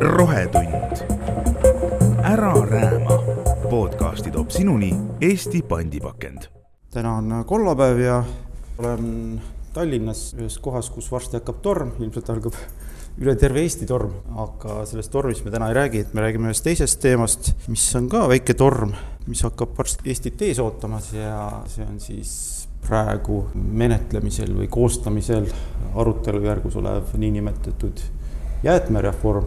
rohetund. ära rääma. podcasti toob sinuni Eesti pandipakend. täna on kolmapäev ja olen Tallinnas ühes kohas, kus varsti hakkab torm, ilmselt algab üle terve Eesti torm, aga sellest tormist me täna ei räägi, et me räägime ühest teisest teemast, mis on ka väike torm, mis hakkab varsti Eestit ees ootamas ja see on siis praegu menetlemisel või koostamisel arutelujärgus olev niinimetatud jäätmereform,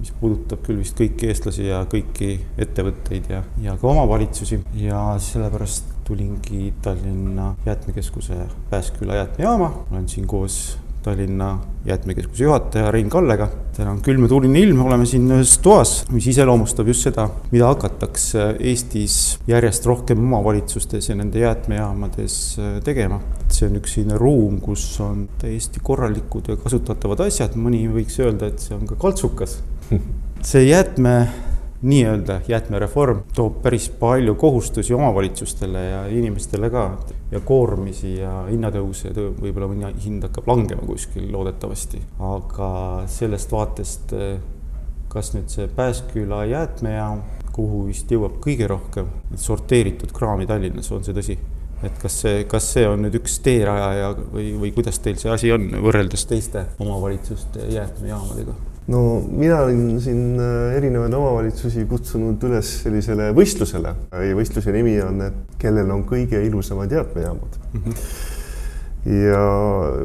mis puudutab küll vist kõiki eestlasi ja kõiki ettevõtteid ja, ja ka omavalitsusi. Ja sellepärast tulingi Tallinna Jäätmekeskuse Pääsküla jäätmejaama, olen siin koos Tallinna jäätmekeskuse juhataja Rein Kallega. täna on külm ja tuuline ilm, oleme siin ühes toas, mis iseloomustab just seda, mida hakatakse Eestis järjest rohkem omavalitsustes ja nende jäätmejaamades äh, tegema. see on üks selline ruum, kus on täiesti korralikud ja kasutatavad asjad, mõni võiks öelda, et see on ka kaltsukas. see jäätme nii-öelda jäätmereform toob päris palju kohustusi omavalitsustele ja inimestele ka ja koormisi ja hinnatõuse, võib-olla mõni hind hakkab langema kuskil loodetavasti, aga sellest vaatest, kas nüüd see Pääsküla jäätmejaam, kuhu vist jõuab kõige rohkem sorteeritud kraami Tallinnas, on see tõsi? et kas see, kas see on nüüd üks teerajaja või, või kuidas teil see asi on võrreldes teiste omavalitsuste jäätmejaamadega? No mina olen siin äh, erinevaid omavalitsusi kutsunud üles sellisele võistlusele võistluse nimi on, et kellel on kõige ilusamad jäätmejaamad mm. -hmm. ja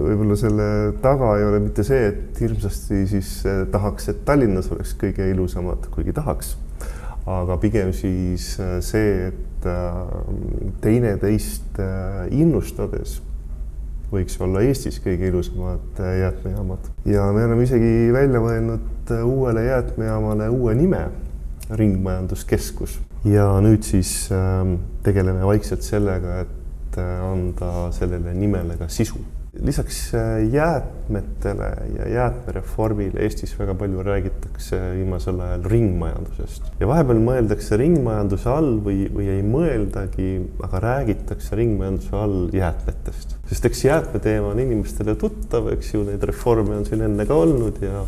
võib-olla selle taga ei ole mitte see, et hirmsasti siis äh, tahaks, et Tallinnas oleks kõige ilusamad, kuigi tahaks, aga pigem siis äh, see, et teineteist innustades võiks olla Eestis kõige ilusamad äh, jäätmejaamad. Ja me oleme isegi välja mõelnud äh, uuele jäätmejaamale uue nime, Ringmajanduskeskus. ja nüüd siis äh, tegeleme vaikselt sellega, et äh, anda sellele nimele ka sisu. Lisaks jäätmetele ja jäätmereformile Eestis väga palju räägitakse viimasel ajal ringmajandusest. Ja vahepeal mõeldakse ringmajanduse all või, või ei mõeldagi, aga räägitakse ringmajanduse all jäätmetest, sest eks jäätmeteema on inimestele tuttav, eks ju, neid reforme on siin enne ka olnud ja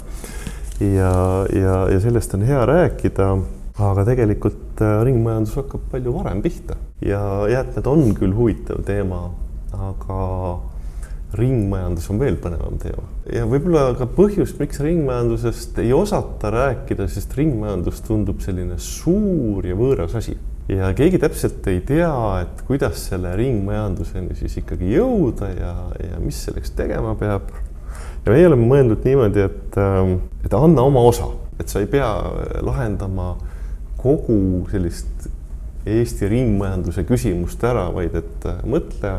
ja, ja, ja sellest on hea rääkida. Aga tegelikult äh, ringmajandus hakkab palju varem pihta ja jäätmed on küll huvitav teema, aga ringmajandus on veel põnevam teema. Ja võib-olla ka põhjus, miks ringmajandusest ei osata rääkida, sest ringmajandus tundub selline suur ja võõras asi ja keegi täpselt ei tea, et kuidas selle ringmajanduseni siis ikkagi jõuda ja, ja mis selleks tegema peab. ja meie oleme mõelnud niimoodi, et, ähm, et anna oma osa, et sa ei pea lahendama kogu sellist Eesti ringmajanduse küsimust ära, vaid et äh, mõtle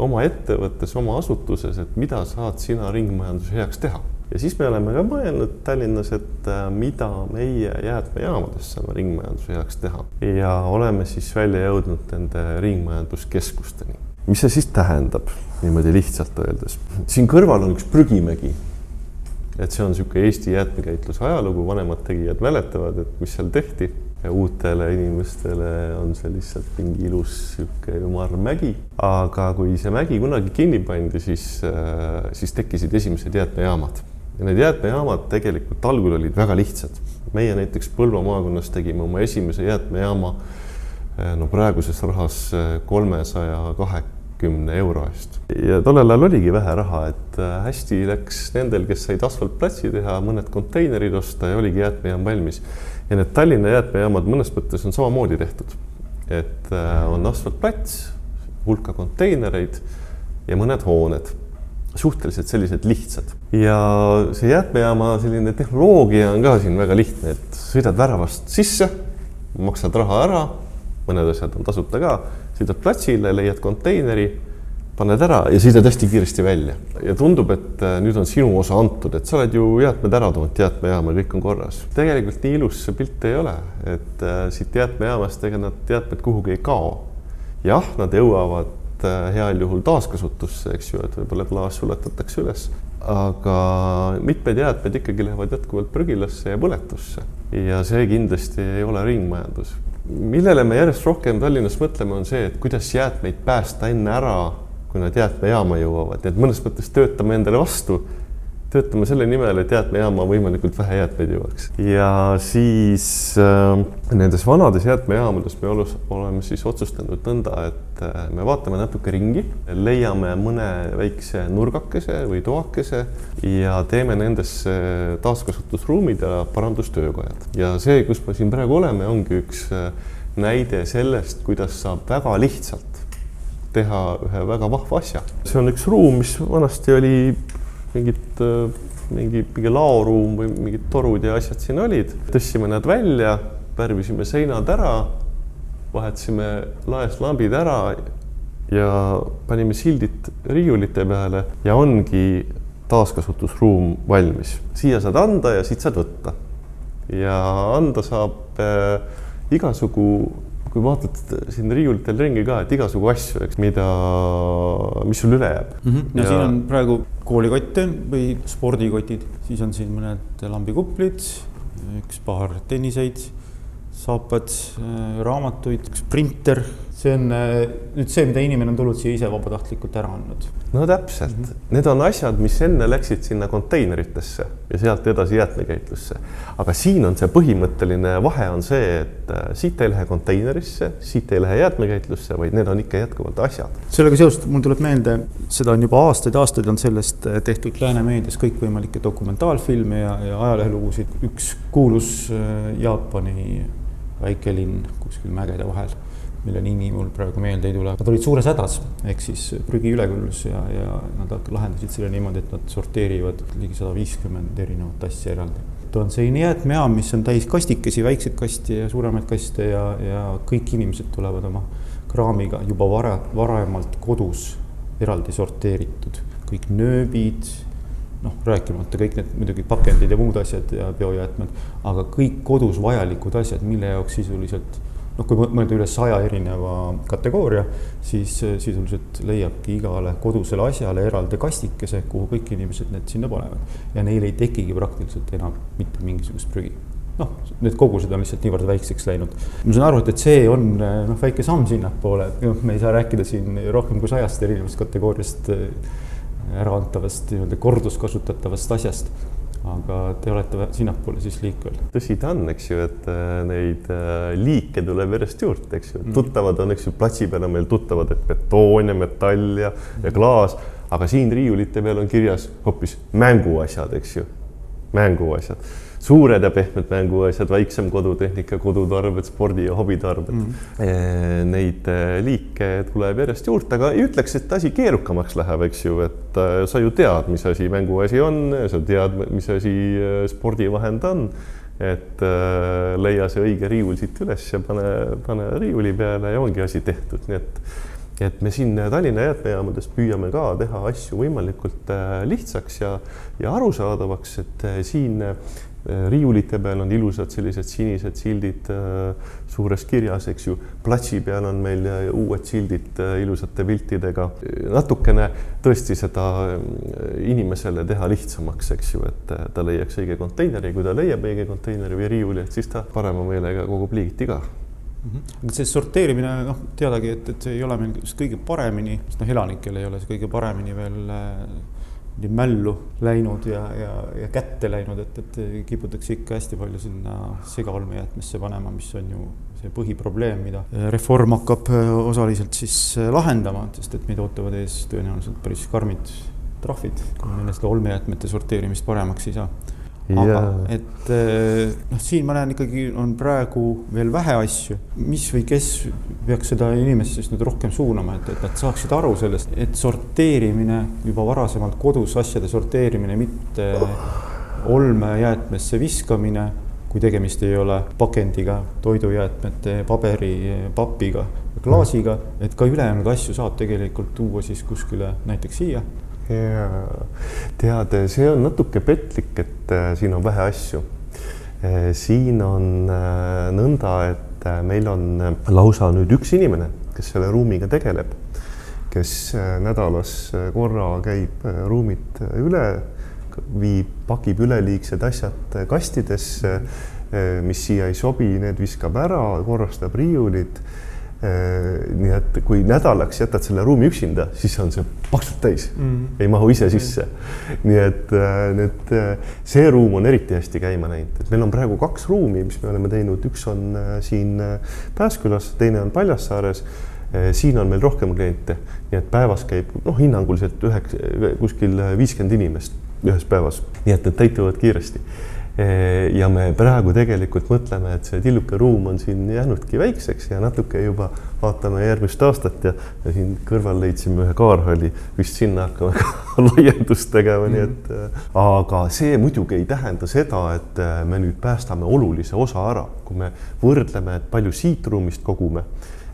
oma ettevõttes, oma asutuses, et mida saad sina ringmajanduse heaks teha. Ja siis me oleme ka mõelnud Tallinnas, et äh, mida meie jäätmejaamades saame ringmajanduse heaks teha ja oleme siis välja jõudnud nende ringmajanduskeskusteni. mis see siis tähendab niimoodi lihtsalt öeldes? siin kõrval on üks prügimägi. et see on niisugune Eesti jäätmekäitluse ajalugu, vanemad tegijad mäletavad, et mis seal tehti uutele inimestele on see lihtsalt mingi ilus sihuke ümar mägi. aga kui see mägi kunagi kinni pandi, siis, äh, siis tekkisid esimesed jäätmejaamad ja need jäätmejaamad tegelikult algul olid väga lihtsad. meie näiteks Põlva maakonnas tegime oma esimese jäätmejaama äh, no praeguses rahas äh, kolmesaja kahekümne euro eest. ja tollel ajal oligi vähe raha, et hästi läks nendel, kes said asfaltplatsi teha, mõned konteinerid osta ja oligi jäätmejaam valmis ja need Tallinna jäätmejaamad mõnes mõttes on samamoodi tehtud. et on asfaltplats, hulka konteinereid ja mõned hooned, suhteliselt sellised lihtsad. ja see jäätmejaama selline tehnoloogia on ka siin väga lihtne, et sõidad väravast sisse, maksad raha ära, mõned asjad on tasuta ka, sõidad platsile, leiad konteineri paned ära ja sõidad hästi kiiresti välja ja tundub, et äh, nüüd on sinu osa antud, et sa oled ju jäätmed ära toonud jäätmejaama, kõik on korras. tegelikult nii ilus see pilt ei ole, et äh, siit jäätmejaamast ega nad jäätmed kuhugi ei kao. jah, nad jõuavad äh, heal juhul taaskasutusse, eks ju, et võib-olla klaas suletatakse üles, aga mitmed jäätmed ikkagi lähevad jätkuvalt prügilasse ja põletusse. Ja see kindlasti ei ole ringmajandus. Millele me järjest rohkem Tallinnas mõtleme, on see, et kuidas jäätmeid päästa enne ära kui nad jäätmejaama jõuavad, et mõnes mõttes töötame endale vastu. Töötame selle nimel, et jäätmejaama võimalikult vähe jäätmeid jõuaks. ja siis äh, nendes vanades jäätmejaamades me olus, oleme siis otsustanud nõnda, et äh, me vaatame natuke ringi, leiame mõne väikse nurgakese või toakese ja teeme nendesse taaskasutusruumid ja parandustöökojad. ja see, kus me siin praegu oleme, ongi üks äh, näide sellest, kuidas saab väga lihtsalt teha ühe väga vahva asja. see on üks ruum, mis vanasti oli mingit, mingi, mingi laoruum või mingid torud ja asjad siin olid. tõstsime nad välja, värvisime seinad ära, vahetasime laest lambid ära ja panime sildid riiulite peale ja ongi taaskasutusruum valmis. siia saad anda ja siit saad võtta. ja anda saab äh, igasugu kui vaatad siin riiulitel ringi ka, et igasugu asju, eks, mida, mis sul üle jääb mm. -hmm. no ja... siin on praegu koolikotte või spordikotid, siis on siin mõned lambikuplid, üks-paar tenniseid, saapad, raamatuid, üks printer see on äh, nüüd see, mida inimene on tulnud siia ise vabatahtlikult ära andnud. no täpselt mm, -hmm. need on asjad, mis enne läksid sinna konteineritesse ja sealt edasi jäätmekäitlusse. aga siin on see põhimõtteline vahe on see, et äh, siit ei lähe konteinerisse, siit ei lähe jäätmekäitlusse, vaid need on ikka jätkuvalt asjad. sellega seoses mul tuleb meelde, seda on juba aastaid-aastaid on sellest äh, tehtud lääne meedias kõikvõimalikke dokumentaalfilme ja, ja ajalehelugusid. üks kuulus Jaapani väikelinn kuskil mägede vahel mille nimi mul praegu meelde ei tule, nad olid suures hädas, ehk siis prügi üleküllus ja, ja nad lahendasid selle niimoodi, et nad sorteerivad ligi sada viiskümmend erinevat asja eraldi. on selline jäätmejaam, mis on täis kastikesi, väikseid kaste ja suuremaid kaste ja, ja kõik inimesed tulevad oma kraamiga juba vara, varemalt kodus eraldi sorteeritud, kõik nööbid noh, rääkimata kõik need muidugi pakendid ja muud asjad ja biojäätmed, aga kõik kodus vajalikud asjad, mille jaoks sisuliselt noh, kui mõelda üle saja erineva kategooria, siis sisuliselt leiabki igale kodusele asjale eraldi kastikese, kuhu kõik inimesed need sinna panevad. ja neil ei tekigi praktiliselt enam mitte mingisugust prügi. noh, need kogused on lihtsalt niivõrd väikseks läinud. ma saan aru, et, et see on noh, väike samm sinnapoole, et noh, me ei saa rääkida siin rohkem kui sajast erinevast kategooriast äh, äraantavast nii-öelda korduskasutatavast asjast aga te olete sinnapoole siis liikvel. tõsi ta on, eks ju, et äh, neid äh, liike tuleb järjest juurde, eks ju, mm. tuttavad on, eks ju, platsi peal on meil tuttavad, et betoon ja metall ja ja klaas, aga siin riiulite peal on kirjas hoopis mänguasjad, eks ju, mänguasjad suured ja pehmed mänguasjad, väiksem kodutehnika, kodutarbed, spordi ja hobitarbed. Mm.. Neid äh, liike tuleb järjest juurde, aga ei ütleks, et asi keerukamaks läheb, eks ju, et äh, sa ju tead, mis asi mänguasi on, sa tead, mis asi spordivahend on. Et äh, leia see õige riiul siit üles ja pane, pane riiuli peale ja ongi asi tehtud, nii et et me siin Tallinna jäätmejaamades püüame ka teha asju võimalikult lihtsaks ja, ja arusaadavaks, et siin riiulite peal on ilusad sellised sinised sildid äh, suures kirjas, eks ju. platsi peal on meil äh, uued sildid ilusate piltidega. natukene tõesti seda inimesele teha lihtsamaks, eks ju, et ta leiaks õige konteineri, kui ta leiab õige konteineri või riiuli, et siis ta parema meelega kogub liigiti ka mhm. aga see sorteerimine, noh, teadagi, et, et see ei ole meil kõige paremini, sest noh, elanikel ei ole see kõige paremini veel nii mällu läinud ja, ja, ja kätte läinud, et, et kiputakse ikka hästi palju sinna segaolmejäätmesse panema, mis on ju see põhiprobleem, mida reform hakkab äh, osaliselt siis äh, lahendama, sest et meid ootavad ees tõenäoliselt päris karmid trahvid, kui me seda olmejäätmete sorteerimist paremaks ei saa aga et eh, noh, siin ma näen ikkagi on praegu veel vähe asju, mis või kes peaks seda inimest siis nüüd rohkem suunama, et, et nad saaksid aru sellest, et sorteerimine juba varasemalt kodus asjade sorteerimine, mitte olmejäätmesse viskamine, kui tegemist ei ole pakendiga, toidujäätmete, paberi, papiga, klaasiga, et ka ülejäänud asju saab tegelikult tuua siis kuskile näiteks siia ja tead, see on natuke petlik, et äh, siin on vähe asju. Äh, siin on äh, nõnda, et meil on lausa nüüd üks inimene, kes selle ruumiga tegeleb, kes nädalas korra käib ruumid üle, viib, pakib üleliigsed asjad kastidesse, mis siia ei sobi, need viskab ära, korrastab riiulid nii et kui nädalaks jätad selle ruumi üksinda, siis on see paksult täis. Mm, -hmm. ei mahu ise sisse. nii et nüüd see ruum on eriti hästi käima läinud, et meil on praegu kaks ruumi, mis me oleme teinud, üks on siin Pääskülas, teine on Paljassaares siin on meil rohkem kliente, nii et päevas käib noh, hinnanguliselt üheks, kuskil viiskümmend inimest ühes päevas, nii et need täituvad kiiresti ja me praegu tegelikult mõtleme, et see tilluke ruum on siin jäänudki väikseks ja natuke juba vaatame järgmist aastat ja, ja siin kõrval leidsime ühe kaarhalli, vist sinna hakkame ka laiendust tegema mm, -hmm. nii et äh, aga see muidugi ei tähenda seda, et äh, me nüüd päästame olulise osa ära, kui me võrdleme, et palju siit ruumist kogume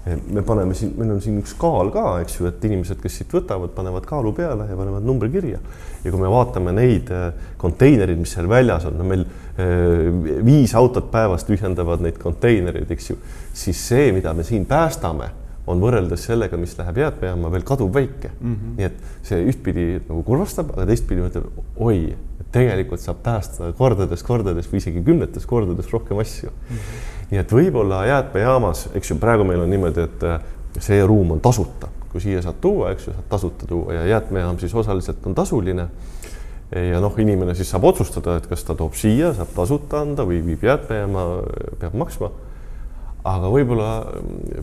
me paneme siin, meil on siin üks kaal ka, eks ju, et inimesed, kes siit võtavad, panevad kaalu peale ja panevad numbri kirja. ja kui me vaatame neid äh, konteinereid, mis seal väljas on, no meil äh, viis autot päevas tühjendavad neid konteinereid, eks ju, siis see, mida me siin päästame, on võrreldes sellega, mis läheb jäätmejaama, veel kaduvväike mm. -hmm. nii et see ühtpidi nagu kurvastab, aga teistpidi mõtleb, oi, tegelikult saab päästa kordades-kordades või isegi kümnetes kordades rohkem asju mm. -hmm nii et võib-olla jäätmejaamas, eks ju, praegu meil on niimoodi, et äh, see ruum on tasuta, kui siia saad tuua, eks ju, saad tasuta tuua ja jäätmejaam siis osaliselt on tasuline. ja noh, inimene siis saab otsustada, et kas ta toob siia, saab tasuta anda või viib jäätmejaama, peab maksma. Aga võib-olla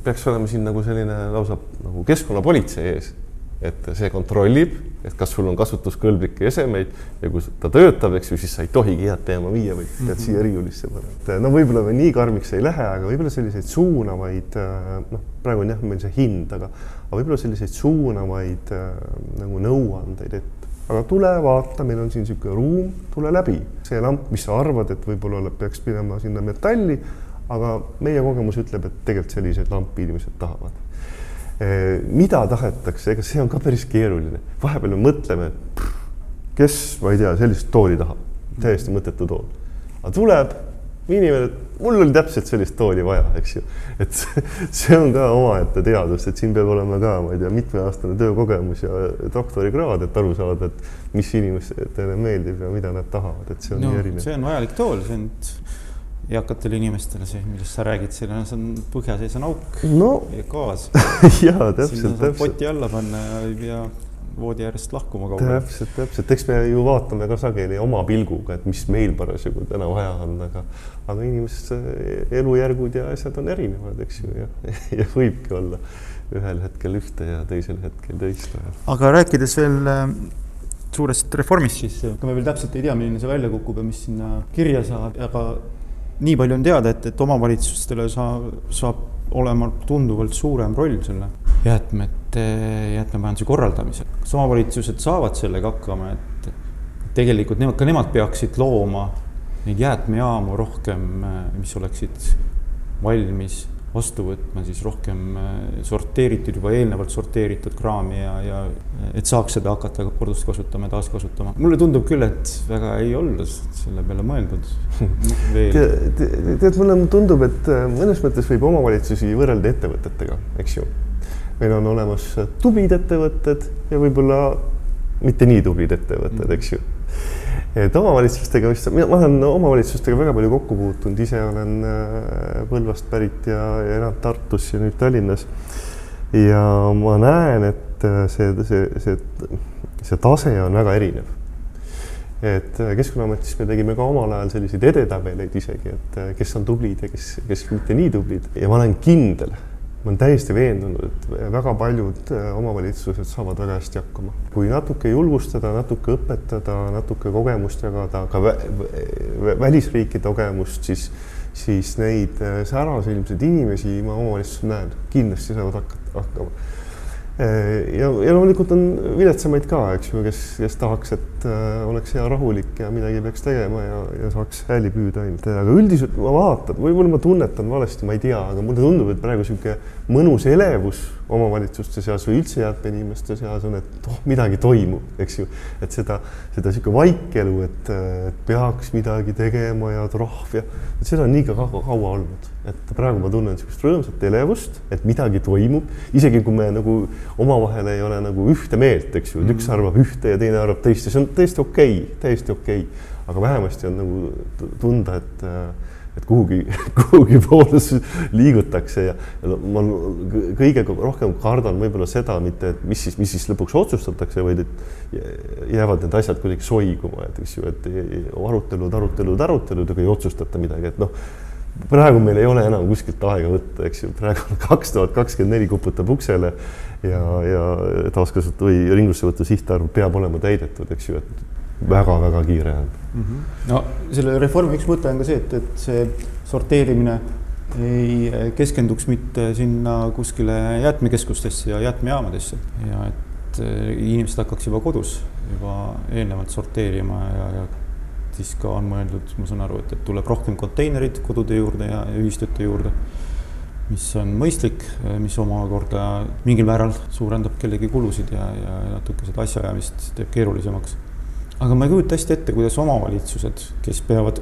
peaks olema siin nagu selline lausa nagu keskkonnapolitsei ees et see kontrollib, et kas sul on kasutuskõlblikke esemeid ja kui ta töötab, eks ju, siis sa ei tohigi head teema viia, vaid pead mm -hmm. siia riiulisse panema. et no võib-olla me nii karmiks ei lähe, aga võib-olla selliseid suunavaid noh, praegu on jah, meil see hind, aga, aga võib-olla selliseid suunavaid äh, nagu nõuandeid, et aga tule vaata, meil on siin niisugune ruum, tule läbi. see lamp, mis sa arvad, et võib-olla peaks minema sinna metalli, aga meie kogemus ütleb, et tegelikult selliseid lampi inimesed tahavad Eh, mida tahetakse, ega see on ka päris keeruline. vahepeal me mõtleme, kes, ma ei tea, sellist tooli tahab, täiesti mõttetu tool. aga tuleb inimene, mul oli täpselt sellist tooli vaja, eks ju. et see on ka omaette teadus, et siin peab olema ka, ma ei tea, mitmeaastane töökogemus ja doktorikraad, et aru saada, et mis inimestele meeldib ja mida nad tahavad, et see on no, nii erinev. see on vajalik tool, see on eakatele inimestele see, millest sa räägid, seal on, see on põhja sees on auk no. ja gaas jaa, täpselt, täpselt. poti alla panna ja voodi äärest lahkuma kaugele. täpselt, täpselt, eks me ju vaatame ka sageli oma pilguga, et mis meil parasjagu täna vaja on, aga, aga inimeste elujärgud ja asjad on erinevad, eks ju, ja, ja võibki olla ühel hetkel ühte ja teisel hetkel teist. aga rääkides veel äh, suurest reformist, siis ega me veel täpselt ei tea, milline see välja kukub ja mis sinna kirja saab, aga nii palju on teada, et, et omavalitsustele saab, saab olema tunduvalt suurem roll selle jäätmete, jäätmemajanduse korraldamisel. kas omavalitsused saavad sellega hakkama, et tegelikult nemad, ka nemad peaksid looma neid jäätmejaamu rohkem, mis oleksid valmis vastu võtma siis rohkem äh, sorteeritud, juba eelnevalt sorteeritud kraami ja, ja et saaks seda hakata korduskasutama ja taaskasutama. mulle tundub küll, et väga ei olnud selle peale mõeldud tead, tead, mulle tundub, et äh, mõnes mõttes võib omavalitsusi võrrelda ettevõtetega, eks ju. meil on olemas tublid ettevõtted ja võib-olla mitte nii tublid ettevõtted, mm. eks ju et omavalitsustega vist, ma olen omavalitsustega väga palju kokku puutunud, ise olen äh, Põlvast pärit ja, ja elan Tartus ja nüüd Tallinnas. ja ma näen, et äh, see, see, see, see tase on väga erinev. et äh, Keskkonnaametis me tegime ka omal ajal selliseid edetabeleid isegi, et kes on tublid ja kes, kes mitte nii tublid ja ma olen kindel ma olen täiesti veendunud, et väga paljud äh, omavalitsused saavad väga hästi hakkama. kui natuke julgustada, natuke õpetada, natuke kogemust jagada, ka vä välisriikide kogemust, siis, siis neid äh, särasilmseid inimesi ma omavalitsuses näen, kindlasti saavad hakata, hakkama ja, ja loomulikult on viletsamaid ka, eks ju, kes, kes tahaks, et äh, oleks hea rahulik ja midagi peaks tegema ja, ja saaks hääli püüda ainult. aga üldiselt ma vaatan, võib-olla ma tunnetan valesti, ma ei tea, aga mulle tundub, et praegu niisugune mõnus elevus omavalitsuste seas või üldse jäätmeinimeste seas on, et oh, midagi toimub, eks ju. et seda, seda niisugune vaikelu, et, et peaks midagi tegema ja trahv ja, et seda on nii kaua, kaua olnud. et praegu ma tunnen niisugust rõõmsat elevust, et midagi toimub, isegi kui me nagu omavahel ei ole nagu ühte meelt, eks ju, et üks mhm. arvab ühte ja teine arvab teist ja see on täiesti okei okay,, täiesti okei okay.. aga vähemasti on nagu tunda, et et kuhugi, kuhugi poole liigutakse ja, ja ma kõige rohkem kardan võib-olla seda mitte, et mis siis, mis siis lõpuks otsustatakse, vaid et jäävad need asjad kuidagi soiguma, et eks ju, et arutelud, arutelud, arutelud, aga ei otsustata midagi, et noh praegu meil ei ole enam kuskilt aega võtta, eks ju, praegu on kaks tuhat kakskümmend neli kuputab uksele ja, ja taaskasut- või ringlussevõtu sihtarv peab olema täidetud, eks ju, et väga-väga kiire on mm. -hmm. no selle reformi üks mõte on ka see, et, et see sorteerimine ei keskenduks mitte sinna kuskile jäätmekeskustesse ja jäätmejaamadesse ja et eh, inimesed hakkaks juba kodus juba eelnevalt sorteerima ja, ja siis ka on mõeldud, ma saan aru, et, et tuleb rohkem konteinerid kodude juurde ja, ühistute juurde, mis on mõistlik, mis omakorda mingil määral suurendab kellegi kulusid ja, ja natuke seda asjaajamist teeb keerulisemaks aga ma ei kujuta hästi ette, kuidas omavalitsused, kes peavad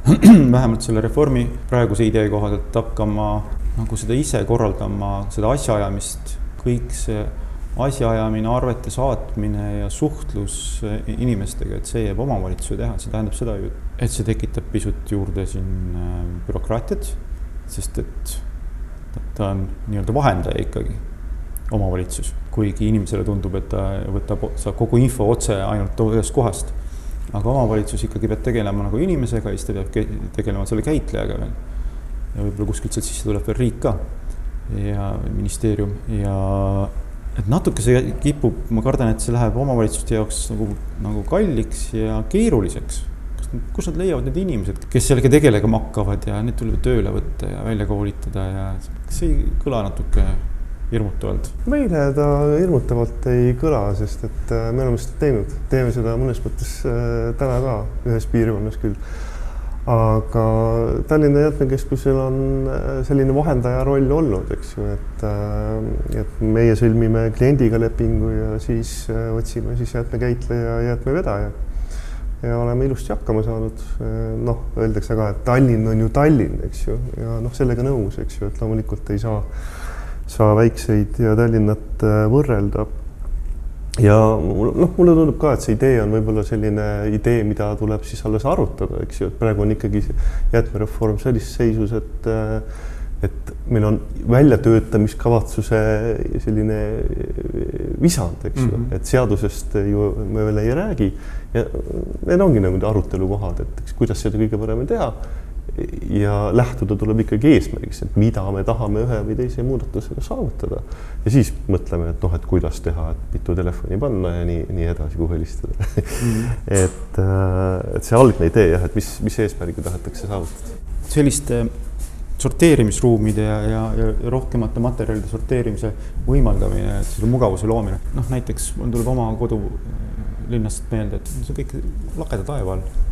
vähemalt selle reformi praeguse idee kohaselt hakkama nagu seda ise korraldama, seda asjaajamist, kõik see asjaajamine, arvete saatmine ja suhtlus inimestega, et see jääb omavalitsuse teha, see tähendab seda ju, et see tekitab pisut juurde siin äh, bürokraatiat, sest et ta on nii-öelda vahendaja ikkagi omavalitsus, kuigi inimesele tundub, et ta võtab, saab kogu info otse ainult ühest kohast. aga omavalitsus ikkagi peab tegelema nagu inimesega siis ta peab tegelema selle käitlejaga veel. ja võib-olla kuskilt sealt sisse tuleb veel riik ka ja ministeerium ja et natuke see kipub, ma kardan, et see läheb omavalitsuste jaoks nagu, nagu kalliks ja keeruliseks. kus nad leiavad need inimesed, kes sellega tegelema hakkavad ja need tuleb tööle võtta ja välja koolitada ja kas ei kõla natuke hirmutavalt? meile ta hirmutavalt ei kõla, sest et äh, me oleme seda teinud, teeme seda mõnes mõttes äh, täna ka ühes piirkonnas küll. aga Tallinna Jäätmekeskusel on äh, selline vahendaja roll olnud, eks ju, et, et meie sõlmime kliendiga lepingu ja siis otsime siis jäätmekäitleja, jäätmevedaja ja oleme ilusti hakkama saanud. noh, öeldakse ka, et Tallinn on ju Tallinn, eks ju, ja noh, sellega nõus, eks ju, et loomulikult ei saa saa väikseid ja Tallinnat äh, võrrelda. ja noh, mulle tundub ka, et see idee on võib-olla selline idee, mida tuleb siis alles arutada, eks ju, et praegu on ikkagi jäätmereform sellises seisus, et äh, et meil on väljatöötamiskavatsuse selline visand, eks ju mm, -hmm. et seadusest ju me veel ei räägi ja need ongi nagu arutelukohad, et kuidas seda kõige paremini teha ja lähtuda tuleb ikkagi eesmärgist, et mida me tahame ühe või teise muudatusega saavutada. ja siis mõtleme, et noh, et kuidas teha, et mitu telefoni panna ja nii, nii edasi, kuhu helistada mm. et, äh, et see algne idee jah, et mis, mis eesmärgi tahetakse saavutada. selliste sorteerimisruumide ja, ja, ja rohkemate materjalide sorteerimise võimaldamine, selle mugavuse loomine, noh näiteks mul tuleb oma kodulinnast meelde, et see kõik lageda taeva all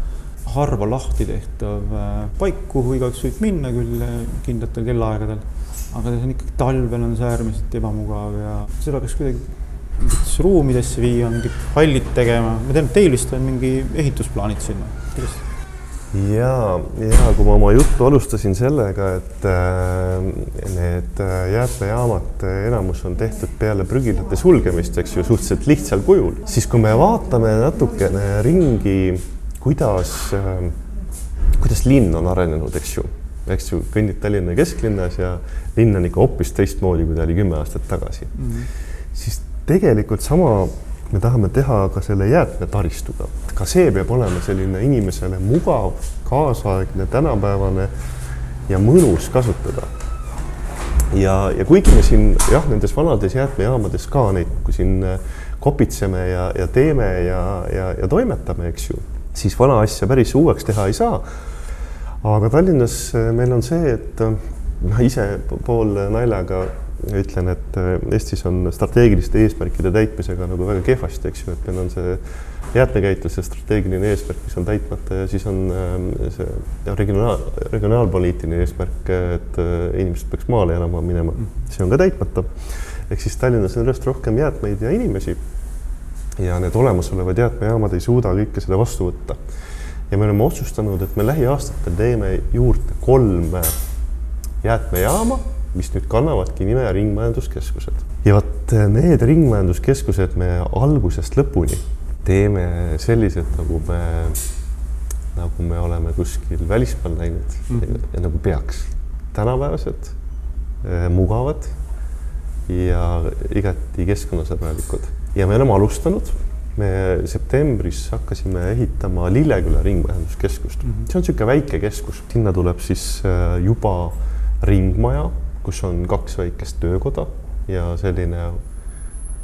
harva lahti tehtav äh, paik, kuhu igaüks võib minna küll äh, kindlatel kellaaegadel. aga see on ikkagi talvel on see äärmiselt ebamugav ja seda peaks kuidagi mingitesse ruumidesse viia, mingid hallid tegema. ma tean, et teil vist on mingi ehitusplaanid sinna, ja, ja kui ma oma juttu alustasin sellega, et äh, need äh, jäätmejaamad enamus on tehtud peale prügilate sulgemist, eks ju, suhteliselt lihtsal kujul, siis kui me vaatame natukene ringi kuidas, ähm, kuidas linn on arenenud, eks ju, eks ju, kõnnid Tallinna kesklinnas ja linn on ikka hoopis teistmoodi, kui ta oli kümme aastat tagasi mm. -hmm. siis tegelikult sama me tahame teha ka selle jäätmetaristuga, ka see peab olema selline inimesele mugav, kaasaegne, tänapäevane ja mõnus kasutada. ja, ja kuigi me siin jah, nendes vanades jäätmejaamades ka neid, kui siin äh, kopitseme ja, ja teeme ja, ja, ja toimetame, eks ju siis vana asja päris uueks teha ei saa. aga Tallinnas eh, meil on see, et eh, ma ise pool naljaga ütlen, et eh, Eestis on strateegiliste eesmärkide täitmisega nagu väga kehvasti, eks ju, et meil on see jäätmekäitluse strateegiline eesmärk, mis on täitmata ja siis on see regionaal, regionaalpoliitiline eesmärk, et inimesed peaks maale elama minema, see on ka täitmata. ehk siis Tallinnas on järjest rohkem jäätmeid ja inimesi ja need olemasolevad jäätmejaamad ei suuda kõike seda vastu võtta. ja me oleme otsustanud, et me lähiaastatel teeme juurde kolm jäätmejaama, mis nüüd kannavadki nime Ringmajanduskeskused. ja vot need ringmajanduskeskused me algusest lõpuni teeme sellised, nagu me nagu me oleme kuskil välismaal näinud mm -hmm. ja, ja nagu peaks. tänapäevased, mugavad ja igati keskkonnasõbralikud ja me oleme alustanud. me septembris hakkasime ehitama Lilleküla ringmajanduskeskust mm, -hmm. see on niisugune väike keskus, sinna tuleb siis juba ringmaja, kus on kaks väikest töökoda ja selline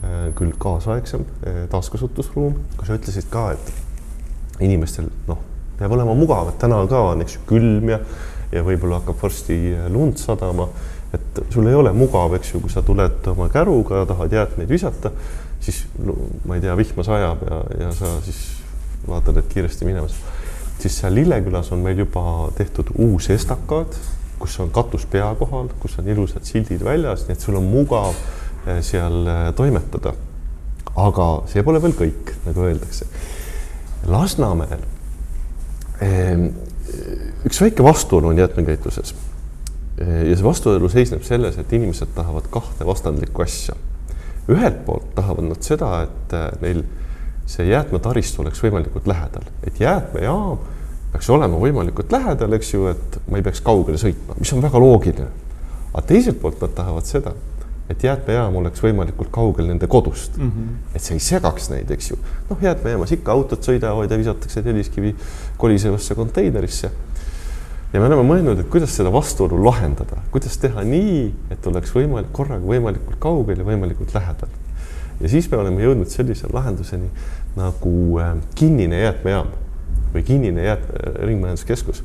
Äh, küll kaasaegsem äh, taaskasutusruum, kui sa ütlesid ka, et inimestel noh, peab olema mugav, et täna ka on, eks ju, külm ja ja võib-olla hakkab varsti lund sadama, et sul ei ole mugav, eks ju, kui sa tuled oma käruga, tahad jäätmeid visata, siis no, ma ei tea, vihma sajab ja, ja sa siis vaatad, et kiiresti minemas. siis seal Lillekülas on meil juba tehtud uus estakaad, kus on katus pea kohal, kus on ilusad sildid väljas, nii et sul on mugav Eh, seal eh, toimetada. aga see pole veel kõik, nagu öeldakse. Lasnamäel ehm, üks väike vastuolu on jäätmekäitluses. Eh, ja see vastuolu seisneb selles, et inimesed tahavad kahte vastandlikku asja. Ühelt poolt tahavad nad seda, et neil see jäätmetaristu oleks võimalikult lähedal, et jäätmejaam peaks olema võimalikult lähedal, eks ju, et ma ei peaks kaugele sõitma, mis on väga loogiline. aga teiselt poolt nad tahavad seda et jäätmejaam oleks võimalikult kaugel nende kodust mm. -hmm. et see ei segaks neid, eks ju. noh, jäätmejaamas ikka autod sõidavad ja visatakse telliskivi kolisevasse konteinerisse. Ja me oleme mõelnud, et kuidas seda vastuolu lahendada, kuidas teha nii, et oleks võimalik korraga võimalikult kaugel ja võimalikult lähedal. ja siis me oleme jõudnud sellise lahenduseni nagu äh, kinnine jäätmejaam või kinnine jäätme, ringmajanduskeskus,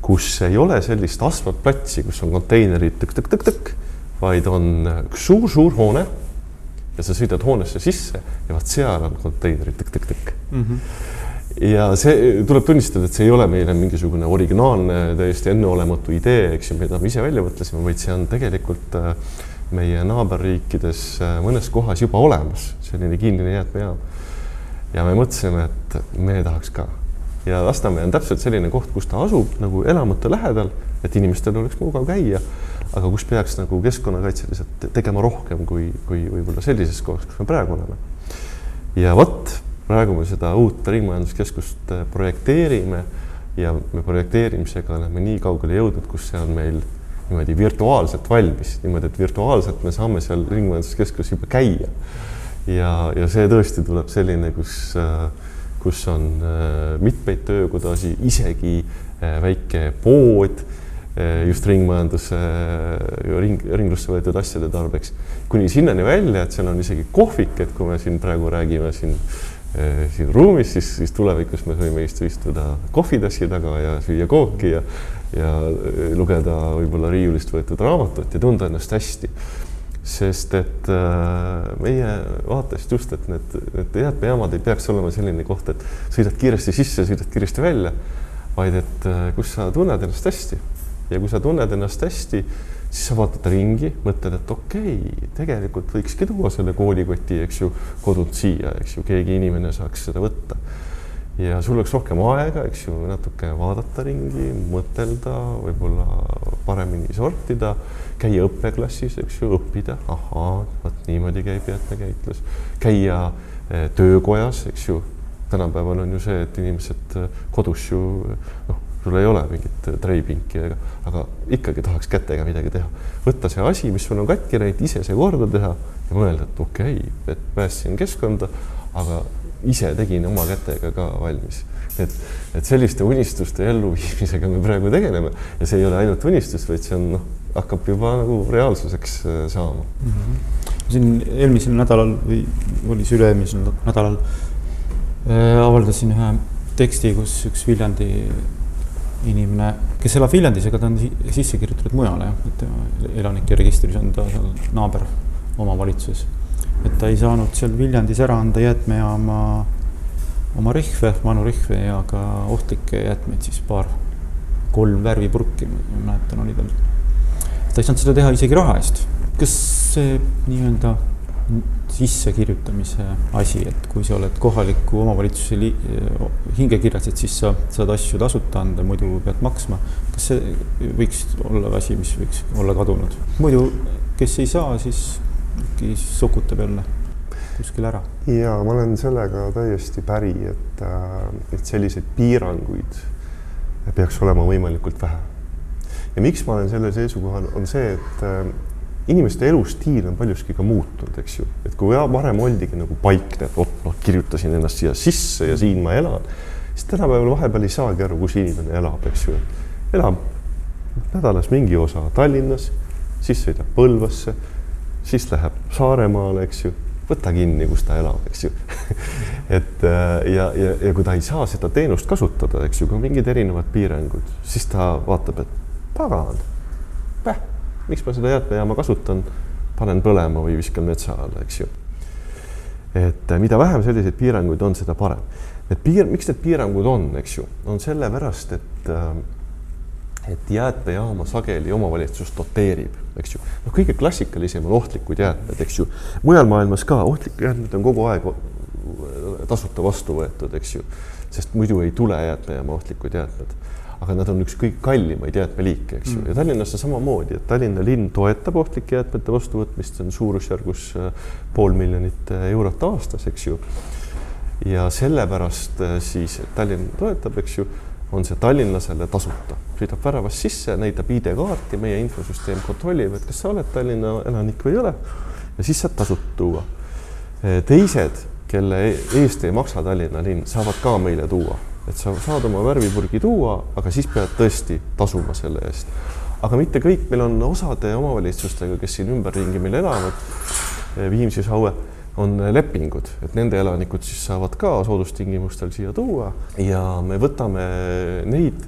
kus ei ole sellist asfaltplatsi, kus on konteinerid tõk-tõk-tõk-tõk vaid on üks suur-suur hoone ja sa sõidad hoonesse sisse ja vaat seal on konteinerid tõkk-tõkk-tõkk mm. -hmm. Ja see tuleb tunnistada, et see ei ole meile mingisugune originaalne, täiesti enneolematu idee, eks ju, mida me ise välja mõtlesime, vaid see on tegelikult äh, meie naaberriikides äh, mõnes kohas juba olemas, selline kinnine jäätmejaam. ja me mõtlesime, et me tahaks ka ja Lasnamäe on täpselt selline koht, kus ta asub nagu elamute lähedal, et inimestel oleks mugav käia aga kus peaks nagu keskkonnakaitseliselt tegema rohkem kui, kui võib-olla sellises kohas, kus me praegu oleme. ja vot, praegu me seda uut ringmajanduskeskust äh, projekteerime ja me projekteerimisega oleme nii kaugele jõudnud, kus see on meil niimoodi virtuaalselt valmis, niimoodi, et virtuaalselt me saame seal ringmajanduskeskuses juba käia. ja, ja see tõesti tuleb selline, kus, äh, kus on äh, mitmeid töökodasid, isegi väike pood just ringmajandusse, ring, ringlusse võetud asjade tarbeks. kuni sinnani välja, et seal on isegi kohvik, et kui me siin praegu räägime siin, eh, siin ruumis, siis, siis tulevikus me võime istu, istuda kohvitassi taga ja süüa kooki ja, ja lugeda võib-olla riiulist võetud raamatut ja tunda ennast hästi. Sest et äh, meie vaatest just, et need, need jäätmejaamad ei peaks olema selline koht, et sõidad kiiresti sisse, sõidad kiiresti välja, vaid et äh, kus sa tunned ennast hästi. Ja kui sa tunned ennast hästi, siis sa vaatad ringi, mõtled, et okei okay,, tegelikult võikski tuua selle koolikoti, eks ju, kodunt siia, eks ju, keegi inimene saaks seda võtta. ja sul oleks rohkem aega, eks ju, natuke vaadata ringi, mõtelda, võib-olla paremini sortida, käia õppeklassis, eks ju, õppida, ahaa, vot niimoodi käib jäätmekäitlus, käia eh, töökojas, eks ju. Tänapäeval on ju see, et inimesed eh, kodus ju noh, sul ei ole mingit treipinki, aga ikkagi tahaks kätega midagi teha. võtta see asi, mis sul on katki läinud, ise see korda teha ja mõelda, et okei okay,, et päästsin keskkonda, aga ise tegin oma kätega ka valmis. et, et selliste unistuste elluviimisega me praegu tegeleme ja see ei ole ainult unistus, vaid see on noh, hakkab juba nagu reaalsuseks äh, saama mm. -hmm. siin eelmisel nädalal või oli see üle-eelmisel nädalal äh, avaldasin ühe teksti, kus üks Viljandi inimene, kes elab Viljandis, ega ta on sisse kirjutatud mujale, et elanike registris on ta seal naaber omavalitsuses. et ta ei saanud seal Viljandis ära anda jäätmejaama oma rihve, vanu rihve ja ka ohtlikke jäätmeid, siis paar, kolm värvipurki, ma mäletan, oli tal. ta ei saanud seda teha isegi raha eest. kas see nii-öelda sissekirjutamise asi, et kui sa oled kohaliku omavalitsuse hingekirjas, et siis sa saad asju tasuta anda, muidu pead maksma. kas see võiks olla asi, mis võiks olla kadunud? muidu, kes ei saa, siis äkki sokutab jälle kuskil ära. ja ma olen sellega täiesti päri, et, et selliseid piiranguid peaks olema võimalikult vähe. ja miks ma olen sellel seisukohal, on see, et inimeste elustiil on paljuski ka muutunud, eks ju, et kui varem oldigi nagu paikne, et vot noh, kirjutasin ennast siia sisse ja siin ma elan, siis tänapäeval vahepeal ei saagi aru, kus inimene elab, eks ju. elab nädalas mingi osa Tallinnas, siis sõidab Põlvasse, siis läheb Saaremaale, eks ju, võta kinni, kus ta elab, eks ju. Et äh, ja, ja, ja kui ta ei saa seda teenust kasutada, eks ju, kui on mingid erinevad piirangud, siis ta vaatab, et pagan, päh miks ma seda jäätmejaama kasutan, panen põlema või viskan metsa alla, eks ju. et mida vähem selliseid piiranguid on, seda parem. Need piir, miks need piirangud on, eks ju, on sellepärast, et äh, et jäätmejaama sageli omavalitsus doteerib, eks ju. noh, kõige klassikalisem on ohtlikud jäätmed, eks ju. mujal maailmas ka ohtlikud jäätmed on kogu aeg tasuta vastu võetud, eks ju, sest muidu ei tule jäätmejaama ohtlikud jäätmed aga nad on üks kõige kallimaid jäätmeliike, eks ju mm., ja Tallinnas on samamoodi, et Tallinna linn toetab ohtlike jäätmete vastuvõtmist, see on suurusjärgus äh, pool miljonit äh, eurot aastas, eks ju. ja sellepärast äh, siis, Tallinn toetab, eks ju, on see tallinlasele tasuta, sõidab väravast sisse, näitab ID-kaarti, meie infosüsteem kontrollib, et kas sa oled Tallinna elanik või ei ole ja siis saad tasuta tuua. teised, kelle e-, eest ei maksa Tallinna linn, saavad ka meile tuua et sa saad oma värvipurgi tuua, aga siis pead tõesti tasuma selle eest. aga mitte kõik, meil on osade omavalitsustega, kes siin ümberringi meil elavad, eh, Viimsis, Aue, on lepingud, et nende elanikud siis saavad ka soodustingimustel siia tuua. Ja me võtame neid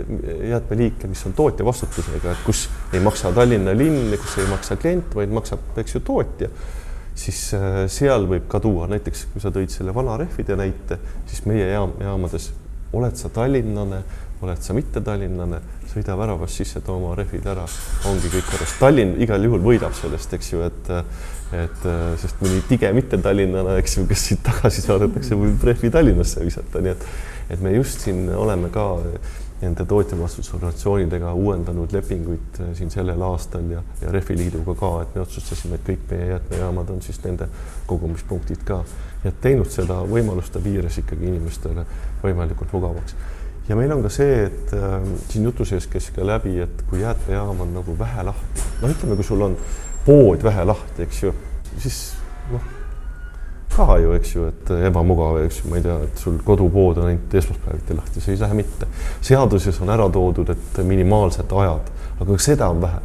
jäätmeliike, mis on tootja vastutusega, et kus ei maksa Tallinna linn, kus ei maksa klient, vaid maksab, eks ju, tootja. Siis eh, seal võib ka tuua, näiteks kui sa tõid selle vana rehvide näite, siis meie jaam, jaamades oled sa tallinlane, oled sa mittetallinlane, sõida väravast sisse, too oma rehvid ära, ongi kõik korras. Tallinn igal juhul võidab sellest, eks ju, et et sest mõni tige mittetallinlane, eks ju, kes siit tagasi saadetakse, võib rehvi Tallinnasse visata, nii et et me just siin oleme ka nende tootjavastutusorganisatsioonidega uuendanud lepinguid siin sellel aastal ja, ja Rehviliiduga ka, et me otsustasime, et kõik meie jäätmejaamad on siis nende kogumispunktid ka ja teinud seda võimaluste piires ikkagi inimestele võimalikult mugavaks. ja meil on ka see, et äh, siin jutu sees käis ka läbi, et kui jäätmejaam on nagu vähe lahti, no ütleme, kui sul on pood vähe lahti, eks ju, siis noh, ka ju, eks ju, et ebamugav, eks ju, ma ei tea, et sul kodupood on ainult esmaspäeviti lahti, see ei lähe mitte. seaduses on ära toodud, et minimaalsed ajad, aga seda on vähe.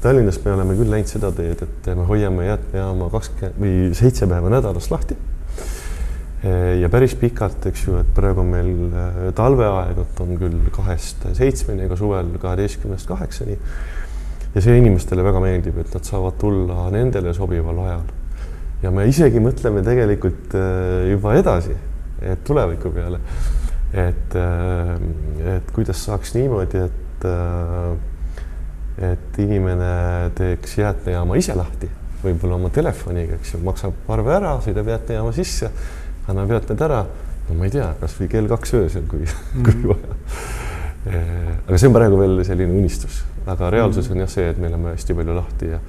Tallinnas me oleme küll läinud seda teed, et me hoiame jäätmejaama kakskümmend või seitse päeva nädalas lahti ja päris pikalt, eks ju, et praegu on meil äh, talveaeg, et on küll kahest seitsmeni, aga suvel kaheteistkümnest kaheksani. ja see inimestele väga meeldib, et nad saavad tulla nendele sobival ajal. Ja me isegi mõtleme tegelikult äh, juba edasi, et tuleviku peale, et, äh, et kuidas saaks niimoodi, et et inimene teeks jäätmejaama ise lahti, võib-olla oma telefoniga, eks ju, maksab arve ära, sõidab jäätmejaama sisse annab jäätmed ära, no ma ei tea, kasvõi kell kaks öösel, kui mm, -hmm. kui vaja. aga see on praegu veel selline unistus, aga reaalsus on jah see, et me oleme hästi palju lahti ja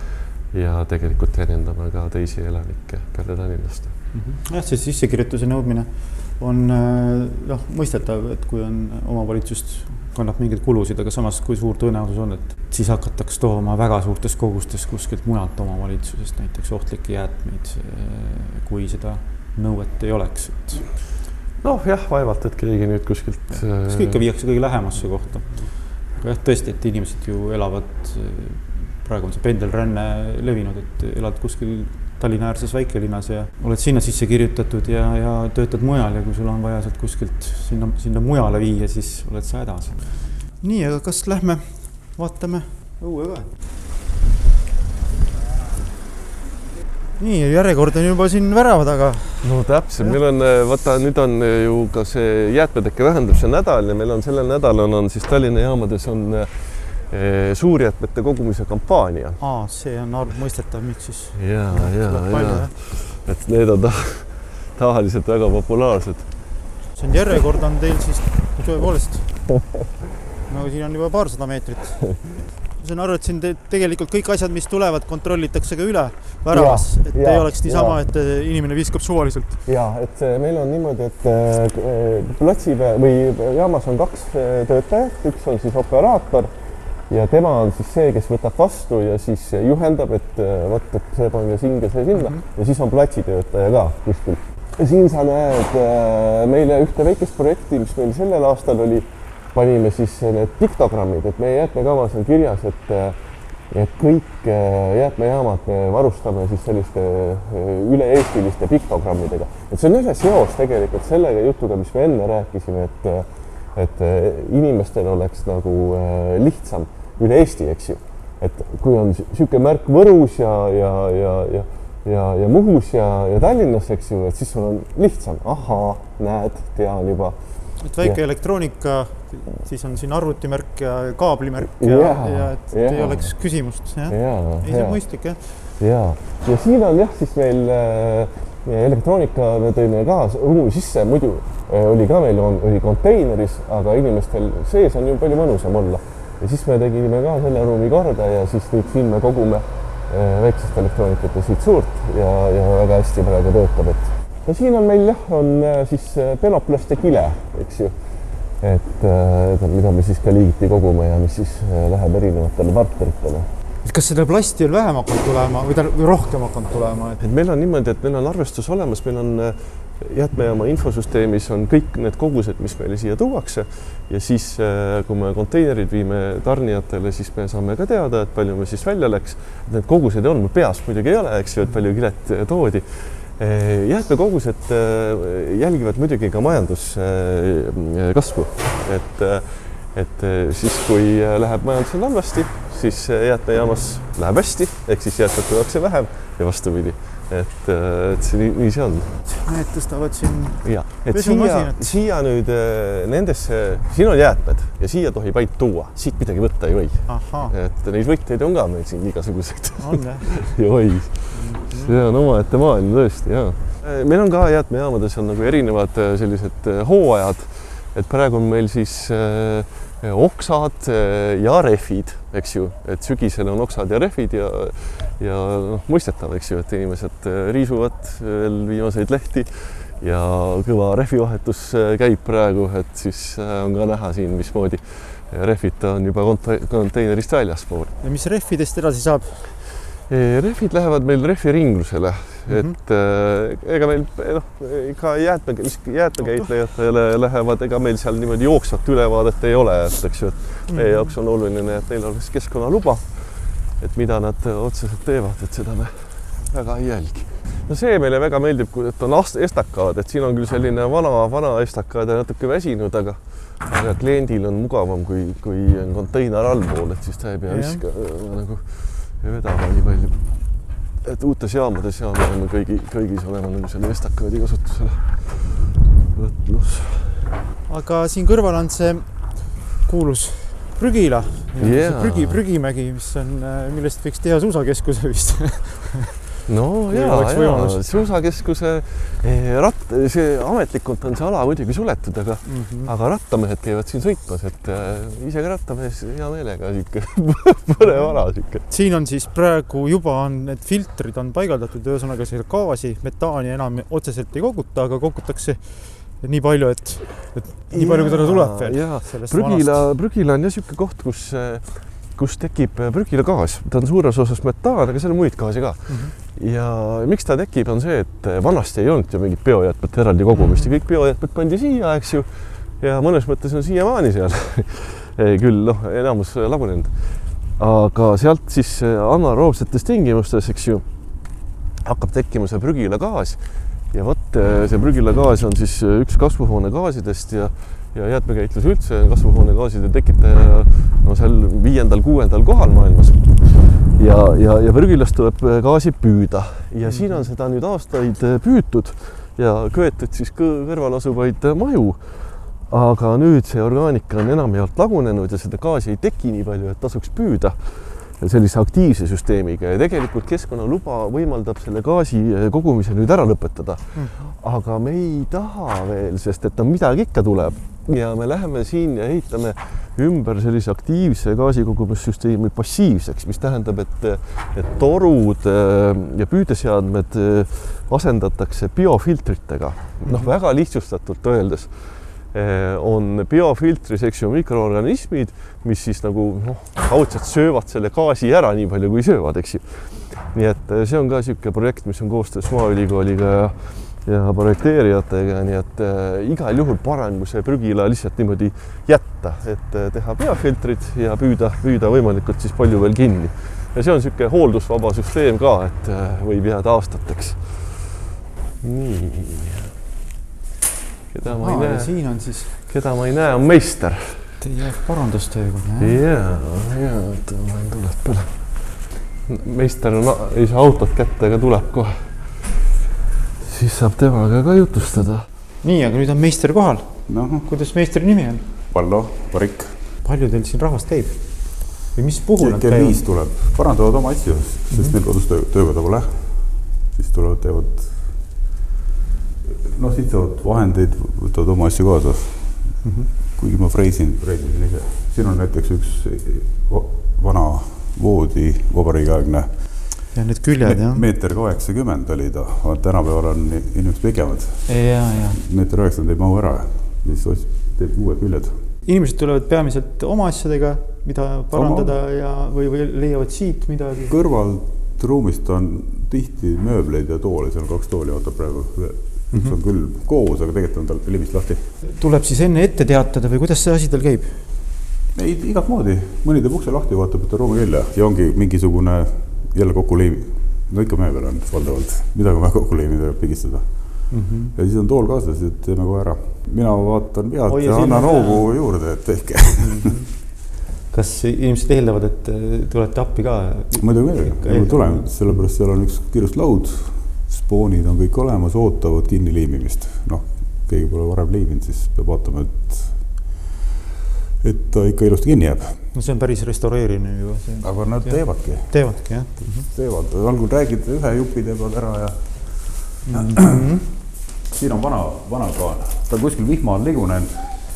ja tegelikult teenindame ka teisi elanikke peale tallinlaste mm. -hmm. jah, see sissekirjutuse nõudmine on noh, mõistetav, et kui on omavalitsust kannab mingeid kulusid, aga samas, kui suur tõenäosus on, et siis hakatakse tooma väga suurtes kogustes kuskilt mujalt omavalitsusest näiteks ohtlikke jäätmeid, kui seda nõuet ei oleks, et. noh, jah, vaevalt, et keegi nüüd kuskilt. kas ikka äh, viiakse kõige lähemasse kohta. aga jah, tõesti, et inimesed ju elavad, praegu on see pendelränne levinud, et elad kuskil Tallinna äärses väikelinnas ja oled sinna sisse kirjutatud ja, ja töötad mujal ja kui sul on vaja sealt kuskilt sinna, sinna mujale viia, siis oled sa hädas. nii, aga kas lähme vaatame õue ka? nii, järjekord on juba siin värava taga. no täpselt, meil on, äh, vaata nüüd on äh, ju ka see jäätmeteke vähendamise nädal ja meil on sellel nädalal on siis Tallinna jaamades on äh, suurjäätmete kogumise kampaania. aa, see on mõistetav, miks siis. ja, ja, ja, et need on ta, tavaliselt väga populaarsed. see on järjekord on teil siis tõepoolest nagu siin on juba paarsada meetrit ma saan aru, et siin te tegelikult kõik asjad, mis tulevad, kontrollitakse ka üle väravas, et ja, ei oleks niisama, et inimene viskab suvaliselt. ja et meil on niimoodi, et äh, platsi või jaamas on kaks äh, töötajat, üks on siis operaator ja tema on siis see, kes võtab vastu ja siis juhendab, et äh, vot, et see pange singe, see sinna mm -hmm. ja siis on platsitöötaja ka kuskil. siin sa näed meile ühte väikest projekti, mis meil sellel aastal oli panime siis need piktogrammid, et meie jäätmekavas on kirjas, et et kõik äh, jäätmejaamad me varustame siis selliste äh, üle-eestiliste piktogrammidega. et see on ühe seos tegelikult sellega jutuga, mis me enne rääkisime, et et äh, inimestel oleks nagu lihtsam üle Eesti, eks ju. et kui on niisugune märk Võrus ja, ja, ja, ja ja, ja Muhus ja, ja Tallinnas, eks ju, et siis sul on lihtsam, ahaa, näed, tean juba et väike ja. elektroonika, siis on siin arvutimärk ja kaablimärk ja, ja, ja et ja. ei oleks küsimust, jah ja,. ei, see on mõistlik, jah. ja, ja siin on jah, siis meil äh, elektroonika me tõime ka ruumi sisse, muidu äh, oli ka meil on, oli konteineris, aga inimestel sees on ju palju mõnusam olla. Ja siis me tegime ka selle ruumi korda ja siis nüüd siin me kogume äh, väiksest elektroonikat ja siit suurt ja, ja väga hästi praegu töötab, et no siin on meil jah, on äh, siis äh, penoplaste kile, eks ju. et äh, mida me siis ka liigiti kogume ja mis siis läheb erinevatele partneritele kas seda plasti on vähem hakanud tulema või ta rohkem hakanud tulema et...? et meil on niimoodi, et meil on arvestus olemas, meil on jäätmejaama infosüsteemis on kõik need kogused, mis meile siia tuuakse. Ja siis, kui me konteinerid viime tarnijatele, siis me saame ka teada, et palju me siis välja läks. Need kogused on, mul peas muidugi ei ole, eks ju, et palju kilet toodi. Eh, jäätmekogused jälgivad muidugi ka majanduskasvu, et, et siis, kui läheb majandusel halvasti, siis jäätmejaamas läheb hästi, ehk siis jäätmeid tuuakse vähem ja vastupidi et, et see nii, nii see on. Need tõstavad siin. ja, et siia, siia nüüd nendesse, siin on jäätmed ja siia tohib ainult tuua, siit midagi võtta ei või. et neid võtteid on ka meil siin igasuguseid. on jah ja oi see on omaette maailm tõesti ja. meil on ka jäätmejaamades on nagu erinevad äh, sellised äh, hooajad, et praegu on meil siis äh, oksad äh, ja rehvid, eks ju, et sügisel on oksad ja rehvid ja ja noh, mõistetav, eks ju, et inimesed riisuvad veel viimaseid lehti ja kõva rehvivahetus käib praegu, et siis on ka näha siin, mismoodi rehvid on juba konteinerist väljaspool. ja mis rehvidest edasi saab? Rehvid lähevad meil rehviringlusele mm, -hmm. et äh, ega meil noh, ikka jäätme, mis jäätmekäitlejatele lähevad, ega meil seal niimoodi jooksvat ülevaadet ei ole, et eks ju, et mm -hmm. meie jaoks on oluline, et neil oleks keskkonnaluba. et mida nad otseselt teevad, et seda me väga ei jälgi. no see meile väga meeldib, et on estakaad, et siin on küll selline vana, vana estakaad ja natuke väsinud, aga aga kliendil on mugavam, kui, kui on konteiner allpool, et siis ta ei pea viskama nagu ei vedama nii palju. et uutes jaamades ja me oleme kõigi, kõigis olema nagu selle estakaadi kasutusele võtnud. aga siin kõrval on see kuulus prügila yeah., prügi, prügimägi, mis on, millest võiks teha suusakeskuse vist no ja, ja suusakeskuse eh, ratt, see ametlikult on see ala muidugi suletud, aga mm, -hmm. aga rattamehed käivad siin sõitmas, et äh, ise ka rattamees hea meelega sihuke põnev ala sihuke. siin on siis praegu juba on need filtrid on paigaldatud, ühesõnaga seda gaasi, metaani enam otseselt ei koguta, aga kogutakse nii palju, et, et nii palju, kui teda tuleb veel. prügila, prügila on jah niisugune koht, kus äh, kus tekib prügilagaas, ta on suures osas metaan, aga seal on muid gaase ka mm. -hmm. ja miks ta tekib, on see, et vanasti ei olnud ju mingit biojäätmete eraldi kogumist ja kõik biojäätmed pandi siia, eks ju. ja mõnes mõttes on siiamaani seal küll noh, enamus lagunenud. aga sealt siis anaeroobsetes tingimustes, eks ju, hakkab tekkima see prügilagaas ja vot see prügilagaas on siis üks kasvuhoonegaasidest ja ja jäätmekäitlus üldse kasvuhoonegaaside tekitaja no seal viiendal-kuuendal kohal maailmas. ja, ja, ja prügilast tuleb gaasi püüda ja mm. siin on seda nüüd aastaid püütud ja köetud siis kõrval asuvaid maju. aga nüüd see orgaanika on enamjaolt lagunenud ja seda gaasi ei teki nii palju, et tasuks püüda. sellise aktiivse süsteemiga ja tegelikult keskkonnaluba võimaldab selle gaasi kogumise nüüd ära lõpetada. aga me ei taha veel, sest et no midagi ikka tuleb ja me läheme siin ja ehitame ümber sellise aktiivse gaasikogumissüsteemi passiivseks, mis tähendab, et, et torud äh, ja püüdeseadmed äh, asendatakse biofiltritega. noh, väga lihtsustatult öeldes äh, on biofiltris, eks ju, mikroorganismid, mis siis nagu noh, kaudselt söövad selle gaasi ära nii palju, kui söövad, eks ju. nii et see on ka niisugune projekt, mis on koostöös Maaülikooliga ja ja projekteerijatega, nii et äh, igal juhul parem, kui see prügila lihtsalt niimoodi jätta, et äh, teha peafiltrid ja püüda, püüda võimalikult siis palju veel kinni. ja see on niisugune hooldusvaba süsteem ka, et äh, võib jääda aastateks. nii. keda ma ei näe. siin on siis. keda ma ei näe, on meister. Teie parandustööga. ja, ja oota, ma olen tuleb peale. meister on, ei saa autot kätte, aga tuleb kohe siis saab temaga ka jutustada. nii, aga nüüd on meister kohal no.. kuidas meistri nimi on? Vallo Varik. palju teil siin rahvast käib? või mis puhul nad käivad? kell viis tuleb, parandavad oma asju, sest mm -hmm. neil kodus töö, töökoda pole. siis tulevad, teevad, noh, sitavad vahendeid, võtavad oma asju kaasa mm. -hmm. kuigi ma freisin, freisisin ise. siin on näiteks üks vana voodi, vabariigiaegne ja need küljed Me, jah? meeter kaheksakümmend oli ta, tänapäeval on inimesed pikemad. ja, ja. meeter üheksakümmend ei mahu ära siis teeb uued küljed. inimesed tulevad peamiselt oma asjadega, mida parandada oma... ja, või, või leiavad siit midagi? kõrvalt ruumist on tihti mööbleid ja toole, seal kaks tooli ootab praegu. mm -hmm. on küll koos, aga tegelikult on tal limist lahti. tuleb siis enne ette teatada või kuidas see asi tal käib? ei, igat moodi, mõni teeb ukse lahti, vaatab, et on ruumi välja ja ongi mingisugune jälle kokku lõimi, no ikka mäe peal on valdavalt, midagi on vaja kokku lõimida ja pigistada mm. -hmm. ja siis on tool kaasas, et teeme kohe ära. mina vaatan pealt Oia, ja annan hoogu juurde, et tehke mm. -hmm. kas inimesed eeldavad, et tulete appi ka? muidugi, muidugi, tulen, sellepärast seal on üks kiiruslaud, spoonid on kõik olemas, ootavad kinni liimimist. noh, keegi pole varem liiminud, siis peab vaatama, et et ta ikka ilusti kinni jääb. no see on päris restaureerimine juba. aga nad ja. teevadki. teevadki jah mm. -hmm. teevad, algul räägid ühe jupi teevad ära ja mm. -hmm. siin on vana, vana kaan, ta on kuskil vihma all ligunenud.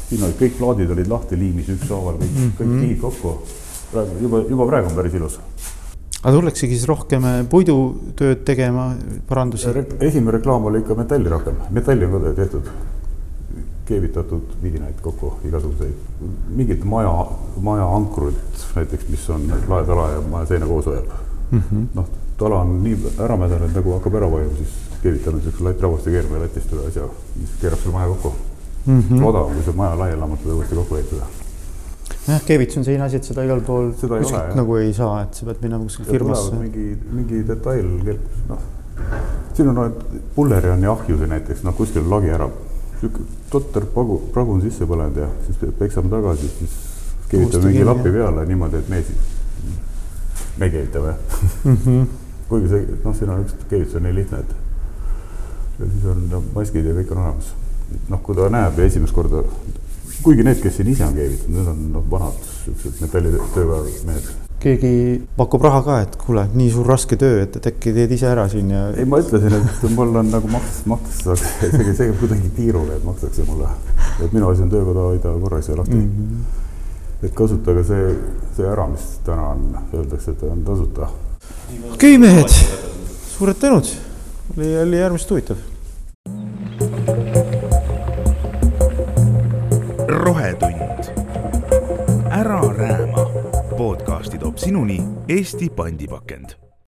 siin olid kõik plaadid olid lahti liimis ükshaaval, kõik mm, -hmm. kõik kihid kokku. praegu juba, juba praegu on päris ilus. aga tullaksegi siis rohkem puidutööd tegema, parandusi? esimene reklaam oli ikka metalli rohkem, metalli on ka tehtud keevitatud vidinaid kokku, igasuguseid, mingit maja, maja ankruid näiteks, mis on laetala ja maja seina koos hoiab mm -hmm.. noh, tala on nii ära mädanenud, nagu hakkab ära vajuma, siis keevitame siukse latrauaste keerme latist üle asja, mis keerab selle maja kokku mm. -hmm. odavam, kui see maja laiali lammutada, uuesti kokku ehitada jah, keevitus on selline asi, et seda igal pool seda kuskilt ole, nagu ei saa, et sa pead minema kuskile firmasse. mingi, mingi detail, noh, siin on, pulleri on ja ahjusi näiteks, noh, kuskil lagi ära niisugune totter pagu, pragu on sisse põlenud ja siis peksame tagasi, siis keevitame mingi lapi peale niimoodi, et me siis, me keevitame mm. -hmm. kuigi see, noh, siin on üks keevitus on nii lihtne, et ja siis on no, maskid ja kõik on olemas. noh, kui ta näeb ja esimest korda, kuigi need, kes siin ise on keevitanud, need on noh, vanad siuksed metallitööga mehed keegi pakub raha ka, et kuule, nii suur raske töö, et, et äkki teed ise ära siin ja. ei, ma ütlesin, et mul on nagu maks, maks, isegi see kuidagi tiiruga, et makstakse mulle. et minu asi on töökoda hoida korras ja lahti mm. -hmm. et kasutage see, see ära, mis täna on, öeldakse, et on tasuta. okei okay,, mehed, suured tänud, oli, oli äärmiselt huvitav. Sinuni Eesti pandipakend